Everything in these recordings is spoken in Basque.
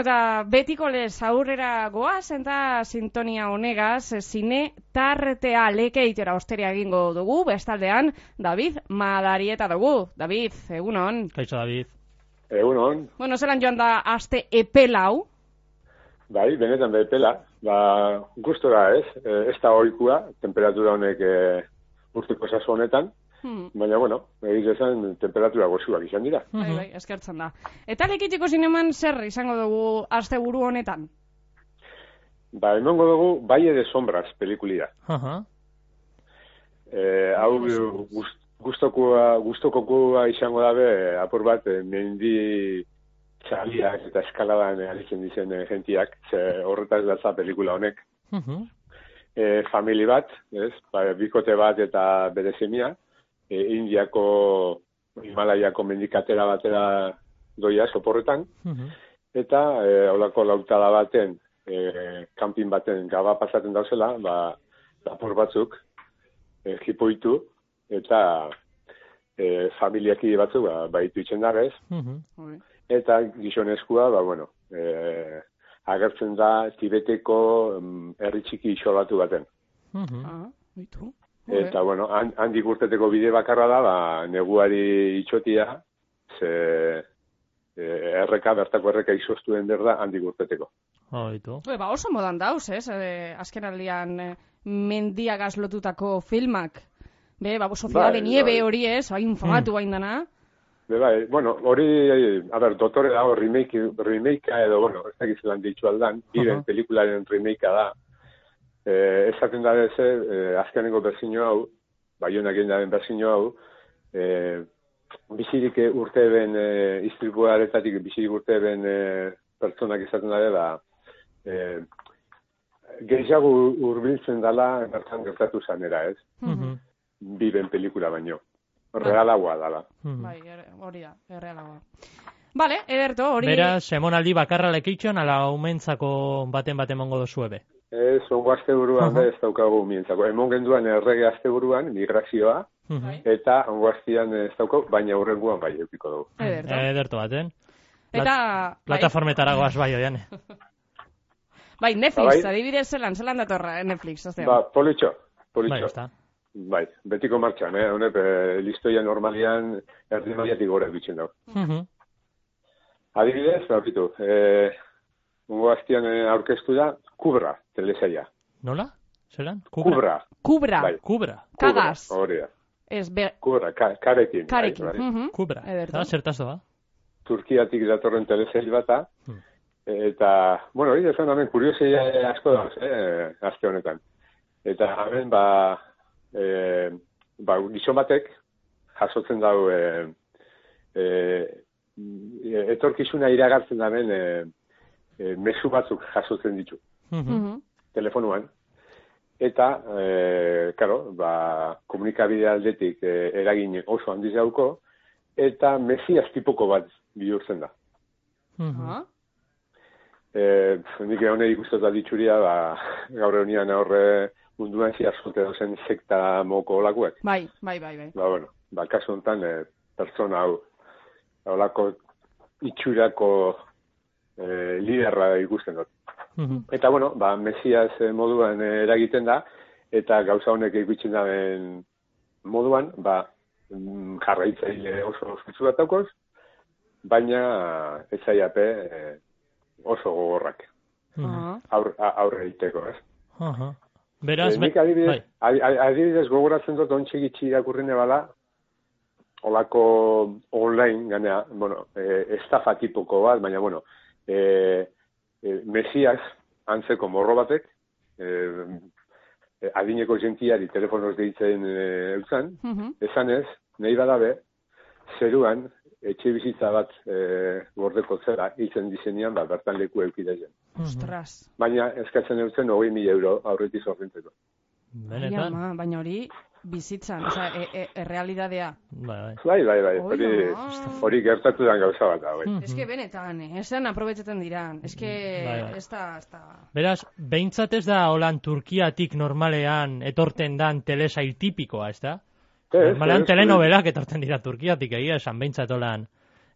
eta betiko lez aurrera goaz, eta sintonia honegaz, zine tartea leke itera osteria egingo dugu, bestaldean, David Madarieta dugu. David, egunon. Kaixo, David. Egunon. Bueno, zelan joan da aste epelau? Bai, benetan da epela. Ba, gustora ez, e, ez da oikua, temperatura honek e, urteko saso honetan, Hmm. baina, bueno, egiz esan, temperatura gozuak izan dira. Bai, bai, eskertzen da. Eta lekitiko zineman zer izango dugu aste buru honetan? Ba, emongo dugu, Baile de Sombras, pelikulia. Aha. E, hau gust, gustokua, gustokokua izango dabe, apur bat, e, mendi txaliak eta eskaladan aritzen dizen gentiak, ze horretaz datza pelikula honek. Mhm. e, famili bat, ez, ba, bikote bat eta bere semia, e, Indiako Himalaiako mendikatera batera doia soporretan, Mhm. eta e, holako lautada baten, e, kanpin baten gaba pasaten dauzela, ba, lapur batzuk, e, jipoitu, eta e, familiaki batzuk, ba, baitu itxen dabez, Mhm. Bai. eta gizonezkoa, ba, bueno, e, agertzen da Tibeteko mm, herri txiki isolatu baten. Mhm. Ah, bitu. Eta, bueno, han- handik urteteko bide bakarra da, ba, neguari itxotia, ze e, erreka, bertako erreka izoztuen berda handik urteteko. Oitu. Ue, ba, oso modan dauz, ez? E, azken aldian e, mendiagaz lotutako filmak. Be, ba, Sofia Bai, de Nieve bai. hori ez, hain famatu hain dana. Be, bai, bueno, hori, a ber, dotore dago remake, remakea edo, bueno, ez dakiz lan ditu aldan, biren Aha. pelikularen remakea da. E, esaten da beze, e, azkeneko berzino hau, baionak egin daren berzino hau, e, bizirik urte ben, e, istripuaretatik bizirik urte ben e, pertsonak izaten da, da e, gehiago hurbiltzen dala bertan gertatu zanera, ez? Mhm. Biben pelikula baino. Realagoa dala. Mhm. Bai, er- hori da, errealagoa. Bale, ederto, hori... Beraz, emonaldi bakarra lekitxon, ala umentzako baten baten mongo dozu ebe. Ez, ongo asteburuan Aha. da ez daukagu mientzako. Emon genduan errege asteburuan, migrazioa, Mhm. Bai. eta ongo astean ez daukagu, baina hurrenguan bai eukiko dugu. Ederto. Ederto baten. Eta, bai, Plataformetara goaz bai, oian. bai, Netflix, Bai. adibidez zelan, zelan datorra eh, Netflix, azte. Ba, politxo, Bai, politxo. ezta. Bai, betiko martxan, eh? Honep, eh, listoia normalian erdi maiatik gora bitzen dago. Mhm. Adibidez, bapitu, eh, ongo astean eh, aurkeztu da, Kubra, telesaia. Nola? Zelan? Kubra. Kubra, Kubra, bai. Kubra. Kagaz. hori da. ez, be, Kubra, ka, karekin. bai, karekin. bai. Mhm. Kubra. Ederto. Eta zertaz doa? Turkiatik datorren telesail bata, Hmm. eta, bueno, hori esan hemen kuriosia asko dauz, eh, aste honetan. Eta hemen, ba, e, ba, gizon batek, jasotzen dau, e, e, etorkizuna iragartzen da hemen, e, e, mezu batzuk jasotzen ditu, Mhm. telefonuan. Eta, e, karo, ba, komunikabide aldetik e, eragin oso handiz dauko, eta mesias tipoko bat bihurtzen da. Mhm. Ah, E, nik hone ikustot ditxuria, ba, gaur eunian aurre munduan zia zote dozen sekta moko olakoek. Bai, bai, bai, bai. Ba, bueno, ba, kasu honetan, e, pertsona hau, olako itxurako e, liderra ikusten dut. Mhm. Eta, bueno, ba, mesias eh, moduan eh, eragiten da, eta gauza honek ikutzen daben moduan, ba, mm, jarraitzaile oso oskutsu bat daukoz, baina ez zaiape eh, oso gogorrak Mhm. Ah, aur, aurre egiteko, ez? Aha. Beraz, nik adibidez, bai. adi- adi- adibidez gogoratzen dut ontsi gitxi irakurrine bala, olako online, ganea, bueno, eh, estafa tipoko bat, baina, bueno, eh, eh, mesias antzeko morro batek, eh, eh, adineko jentiari telefonoz deitzen eh, eutzan, mhm. esan ez, nahi badabe, zeruan, etxe bizitza bat eh, gordeko zera, hiltzen dizenean, ba, bertan leku eukidezen. Mhm. Ostras. Baina eskatzen eutzen hogei mila euro aurretiz ordentzeko. Ai, Benetan. ama, baina hori bizitzan, oza, e, e, errealidadea. Bai, bai. Bai, bai, bai, hori, hori gertatu den gauza bat da, bai. Mhm. Ez que benetan, eh? esan aprobetxetan diran. Ez que, Bai, bai. ez da, ez da... Beraz, behintzat ez da holan Turkiatik normalean etorten dan telesail tipikoa, ez da? Ez, Normalean ez, telenovelak etorten dira Turkiatik, egia esan behintzat holan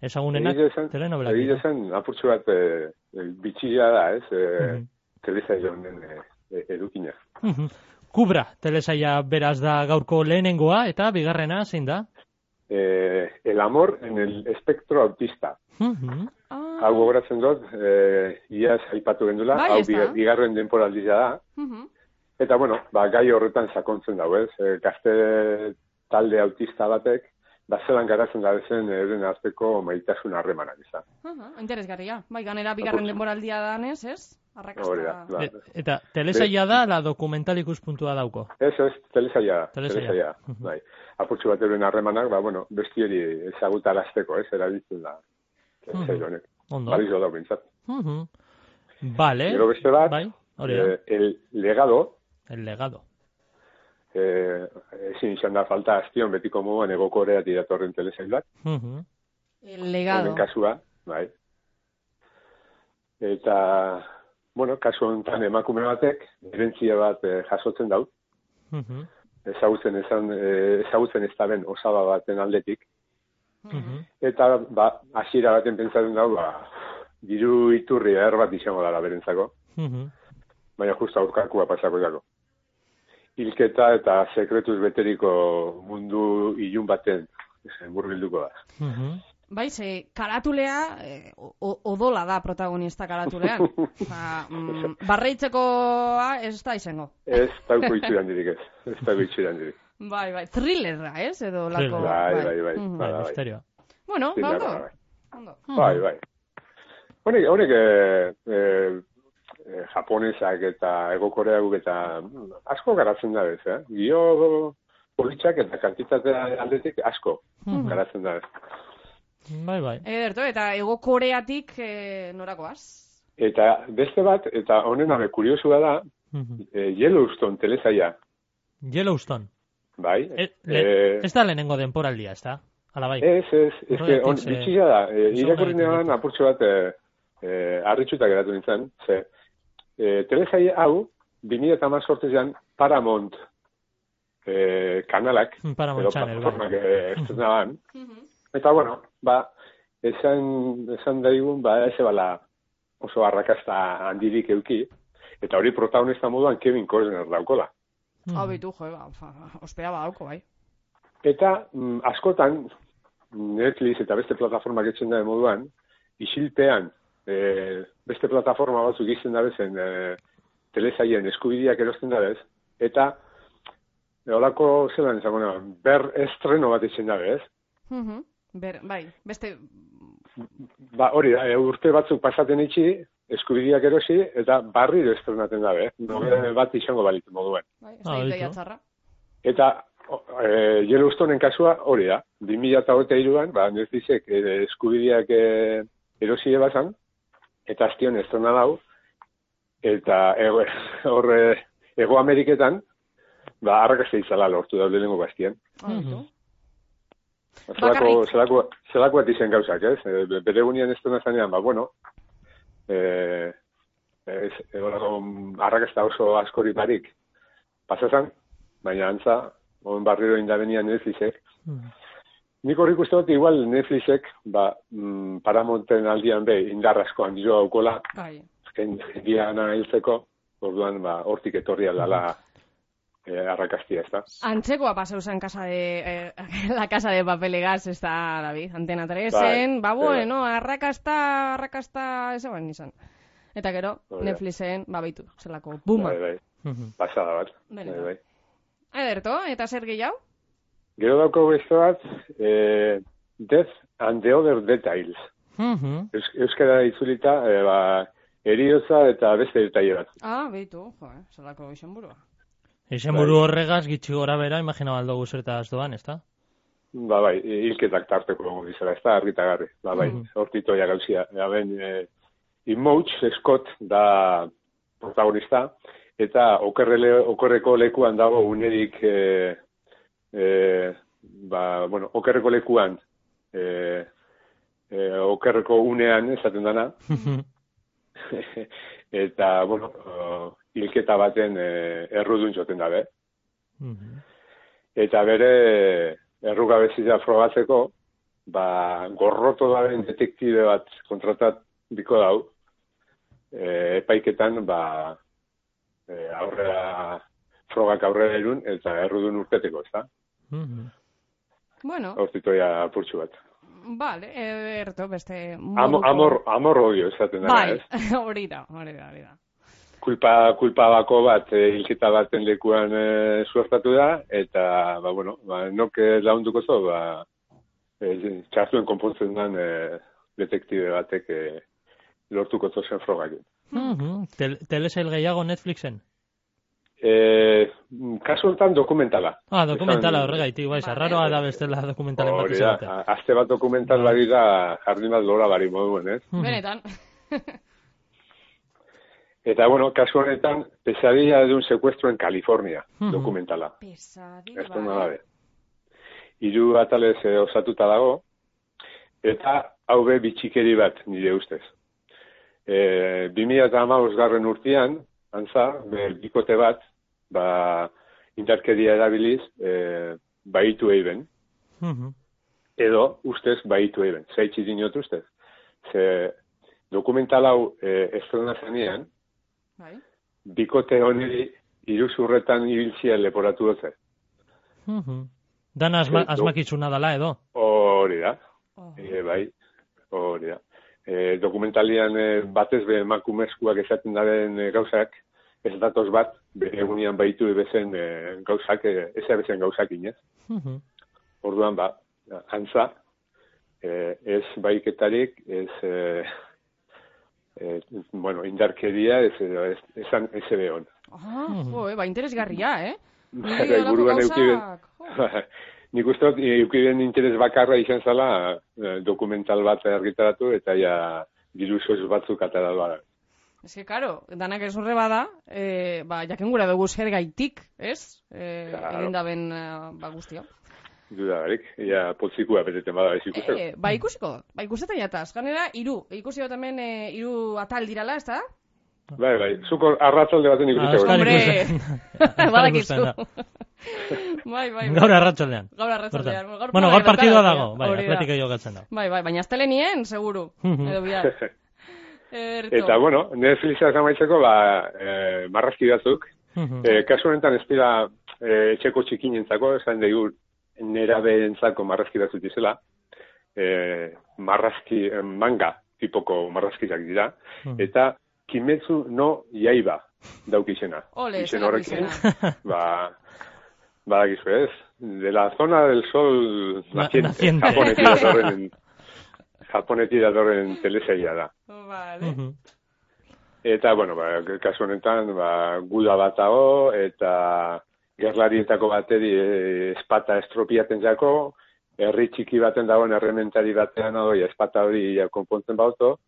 Ezagunenak Egia esan- telenovela. Egia esan, apurtxo bat e, e, bitxia da, ez, e, Mhm. telesail honen e, e, edukina. Mhm. Kubra, telesaia beraz da gaurko lehenengoa, eta bigarrena zein da? E, el amor en el espectro autista. Mhm. Ah, Hau gogoratzen dut, e, iaz aipatu gendula, Bai, hau bigarren denporaldia da, mhm. eta bueno, ba, gai horretan sakontzen dago, ez, e, gazte talde autista batek, ba, zelan garatzen da bezen euren arteko maitasun harremanak izan. Aha, interesgarria. Bai, ganera bigarren denboraldia danez, ez? Arrakasta. Da, ba. E- eta telesaia da, la dokumental ikuspuntua dauko. Ez, ez, telesaia, da, Telesaia. telesaia, bai. Apurtxo bat euren harremanak, ba, bueno, besti hori ezagutarazteko, ez, erabiltzen da, telesail Mhm. honek. Ondo. Balizo da, bintzat. Mhm. Vale. Gero beste bat, Bai, hori da. eh, el legado, El legado. Eh, ezin izan da falta aztion betiko moduan egokorea tiratorren telesail bat, Mhm. El legado. honen kasua, bai. Eta, bueno, kasu honetan emakume batek, erentzia bat eh, jasotzen dau, Mhm. ezagutzen esan, eh, ezagutzen ez da ben osaba baten aldetik, Mhm. eta, ba, hasiera baten pentsatzen dau, ba, diru iturri er bat izango dara berentzako, Mhm. baina justa aurkakua pasako dago. Hilketa eta sekretuz beteriko mundu ilun baten murgilduko da. Mhm. Bai, ze karatulea eh, o- odola da protagonista karatulean. Ba, mm, barreitzekoa ez da izango. Ez dauko itxuran dirik ez. Ez dauko itxuran dirik. Bai, bai, thrillerra, ez? Edo lako... Thriller. Bai, bai, bai. Mhm. Bai, Bai, bai. misterioa. Bueno, Bai, ba, bai, bai. ondo. Bai, bai. Honek, honek eh, eh, eh, japonesak eta egokoreaguk eta mm, asko garatzen da bez, eh? Gio politxak eta kantitatea aldetik asko Mhm. garatzen da bez. Bai, bai. Ederto, eta ego koreatik eh, norakoaz? Eta beste bat, eta honen abe kuriosua da, eh, Yellowstone telesaia, Yellowstone. bai? E, le, Eh, ez da lehenengo denporaldia, ez da? Ala bai. Ez, ez, ez, Horregatik on, bitxia da, e, irakurri neban apurtxo bat e, e, geratu nintzen, ze, e, telesai hau, 2008 sortezean Paramount e, kanalak, Paramount edo Channel, plataformak e, estrenaban, eta bueno, ba, esan, esan daigun, ba, ez bala oso arrakasta handirik euki, eta hori protagonista moduan Kevin Costner daukola. Mhm. Hau bitu, jo, ba, ospea badauko, bai. Eta mm, askotan Netflix eta beste plataformak etxen da moduan, isilpean e, beste plataforma batzuk izten da bezen e, telesaien eskubideak erosten da bez, eta e, olako zelan izango nahi, ber estreno bat etxen da bez. Mhm. Ber, bai, beste... Ba, hori da, e, urte batzuk pasaten itxi, eskubideak erosi, eta barriro estrenaten da bez. Nobede bat izango balitu moduan. Bai, ez Ah, da txarra. Eta e, Yellowstoneen kasua hori da. 2008an, ba, Netflixek e, eskubideak e, erosi ebazan, eta aztion estrena dau, eta horre, ego Ameriketan, ba, arrakasta izala lortu da lehenengo bastien. Hau bitu. Mhm. Zelako, zelako, zelako bat izen gauzak, ez? E, be- bere gunean estrena zanean, ba, bueno, e, ez, egolako arrakasta oso askori barik pasazan, baina antza, on barriro indabenian Netflixek, Mhm. Nik horrik uste dut, igual Netflixek, ba, mm, paramonten aldian be, indar asko handizo daukola, Bai. azken diana hiltzeko, orduan, ba, hortik etorri aldala e, arrakastia, ez da? Antzekoa pasau zen casa de, eh, la casa de papelegaz, ez da, David, Antena 3-en, Bai, ba, bai. bueno, arrakasta, arrakasta, ez egon izan. Eta gero, da. Netflixen, ba, baitu, zelako, buma. Bai, bai, pasada bat. Bai, bai. Ederto, eta zer gehiago? Gero dauko beste bat, e, Death and the Other Details. Mhm. Eus, euskara itzulita, e, ba, eriotza eta beste detaile bat. Ah, beitu, jo, eh, zelako izan burua. Izen buru horregaz, gitxi gora bera, imagina baldo zertaz doan, ez da? Ba, bai, hilketak tarteko dizela, ez da, argitagarri. Ba, bai, Mhm. hortitoia gauzia. Ja, ben, e, Imouch Scott da protagonista, eta okerrele, okerreko lekuan dago unerik, e, e, ba, bueno, okerreko lekuan, e, e, okerreko unean esaten dana, eta, bueno, hilketa baten e, errudun joten dabe. Eta bere errugabezia frogatzeko, ba, gorroto daren detektibe bat kontratat biko dau, e, epaiketan, ba, e, aurrera, frogak aurrera erun, eta errudun urteteko, ez da? Mhm. Bueno, Hortitoia apurtxu bat. vale, erto, beste Amo, moduko- amor, amor odio, esaten dara, Bai, ez? hori da, hori da, hori da. Kulpa, kulpa bako bat, e, hilketa baten lekuan e, suertatu da, eta, ba, bueno, ba, nok e, launduko zo, ba, e, txartuen konpontzen den e, detektibe batek e, lortuko zozen frogakin. Mhm. Tel telesail gehiago Netflixen? E, kasu honetan dokumentala. Ah, dokumentala horregaitik, bai, sarraroa da bestela dokumentalen bat izatea. a- aste bat dokumental bari da jardin bat lora bari moduen, ez? Mhm. Benetan. Eta, bueno, kasu honetan, pesadilla de un secuestro en California, Mhm. dokumentala. Pesadilla, Ez da nadabe. Hiru atalez eh, osatuta dago, eta hau be bitxikeri bat, nire ustez. E, 2008 garren urtean, antza, bikote bat, ba, indarkeria erabiliz, e, baitu eiben, Mhm. edo ustez baitu eiben. Zaitzi dinot ustez. Ze dokumental hau e, estrena zenean, Bai. bikote honeri iruzurretan ibiltzia leporatu dute. Mhm. Dana asma, Ez, do- asmakizuna dela edo. Hori da. Oh. E, bai, hori da. E, dokumentalian e, batez be emakumezkoak esaten daren e, gauzak, ez datoz bat, bere egunean baitu ebezen e, gauzak, e, ez ebezen gauzak inez. Mhm. Orduan, ba, antza, e, ez baiketarik, ez, e, e, bueno, indarkeria, ez, ez, esan, ez ebe hon. Ah, Mhm. jo, eh, ba, interesgarria, eh? Bai, horrelako buruan eukiben. jo. Nik uste dut, eukiben interes bakarra izan zala eh, dokumental bat argitaratu eta ja diruzoz batzuk atara da. Ez que, karo, danak ez horre bada, eh, ba, jaken gura dugu zer gaitik, ez? Eh, Claro. egin daben, eh, ba, guztio. Duda barik, ja potzikua beteten bada ez ikusteko. Eh, ba, ikusiko, ba, ikusetan jataz. Ganera, iru, ikusi dut hemen, eh, iru atal dirala, ez da? Bai, bai, zuko arratzalde baten ikusteko. Askar Hombre, ikusten. Askar badakizu. da. bai, bai, bai. Gaur arratsaldean. Gaur arratsaldean. Bertan. Gaur Bueno, gaur partidua dago, bai, hori da. atletiko jokatzen da. Bai, bai, baina aztelenien, seguru. Edo bihar. Erto. Eta, bueno, Netflixak amaitzeko, ba, eh, marrazki batzuk. Eh, kasu honetan ez dira eh, etxeko txikinentzako, esan dugu nerabeentzako marrazki batzuk dizela. Eh, marrazki, manga tipoko marrazkizak dira. Eta Kimetsu no Yaiba daukizena. Ole, Izen horrekin, ba, badakizu ez, de la zona del sol Na- naciente, naciente. japonetik japonetik datorren telesaila da. Vale. Eta, bueno, ba, kasu honetan, ba, guda bat dago, eta gerlarietako bateri e, espata estropiaten jako, herri txiki baten dagoen errementari batean hori espata hori ja, konpontzen bauto,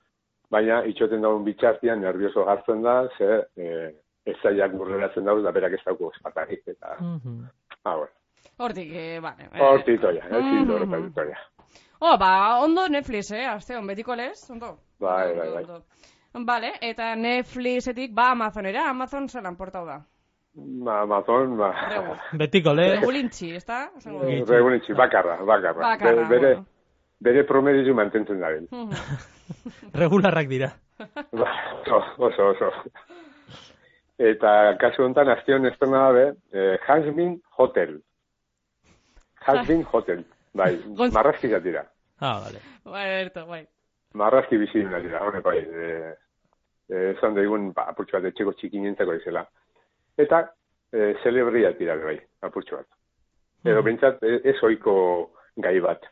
baina itxoten dagoen bitxartian nervioso hartzen da, ze e, ez zaiak burreratzen dauz, da berak ez dauko espatarik, eta, Mhm. ah, bueno, Hortik, eh, bale. eh. hortitoia, ez Mhm. hildo horretitoia. Oh, ba, ondo Netflix, eh? Aste hon, betiko lez, ondo. Bai, bai, bai. Vale, eta Netflixetik, ba, Amazonera, Amazon zelan portau da. Ba, Amazon, ba. Betiko le. Regulintzi, ez da? Regulitzi, bakarra, bakarra. Bakarra, bere, bueno. bere promedizu mantentzen da Mhm. Regularrak dira. Ba, oso, oso, oso. Eta kasu honetan, aztion estrena dabe, eh, Hasbin Hotel. Hasbin Hotel. Bai, Gon- marrazki dira. Ah, vale. Bai, erto, bai. Marrazki bizi dira, honek bai. Eh, eh, esan daigun, ba, apurtxo bat, etxeko txikinentzako izela. Eta, eh, celebriat dira bai, apurtxo bat. Edo bintzat, ez oiko gai bat.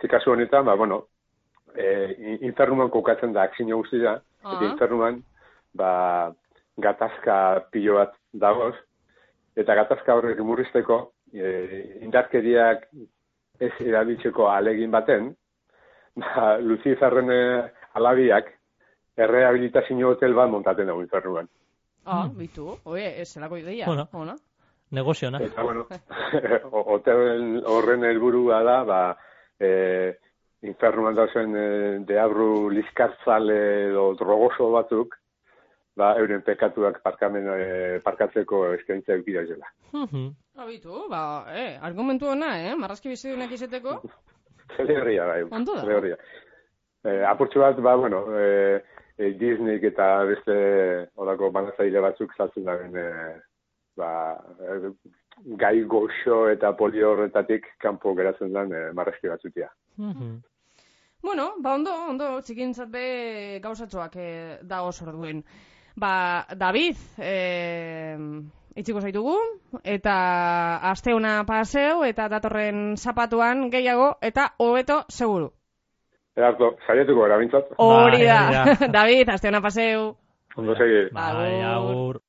Ze kasu honetan, ba, bueno, eh, infernuman kokatzen da akzio guztia, Ah. eta infernuman, ba, gatazka pilo bat dagoz, eta gatazka horrek murrizteko, e, indarkeriak ez erabiltzeko alegin baten, ba, Luciferen eh, alabiak errehabilitazio hotel bat montaten dago infernuan. Ah, bitu. Oie, ez zelako ideia. Bueno. Ona. Negoziona. Eta, bueno, o- hotel horren helburua da, ba, e, infernuan dauzen e, deabru liskartzale edo drogoso batzuk, ba, euren pekatuak parkamen, e, parkatzeko eskaintza eukira zela. Mhm. Ah, bitu, ba, eh, argumentu ona, eh? Marrazki bizidunak izeteko. zeleberria, bai. Ondo da. Zeleberria. Eh, apurtxo bat, ba, bueno, eh, eh, Disneyk eta beste horako banatzaile batzuk saltzen da ben, eh, ba, eh, gai goxo eta polio horretatik kanpo geratzen den eh, marreski batzutia. Mhm. Bueno, ba ondo, ondo, txikintzat be gauzatxoak eh, da oso duen. Ba, David, eh, itxiko zaitugu, eta aste ona paseu, eta datorren zapatuan gehiago, eta hobeto seguru. Erarto, saiatuko gara bintzat. Hori da. David, aste ona paseu. Ondo segi. Bai, agur.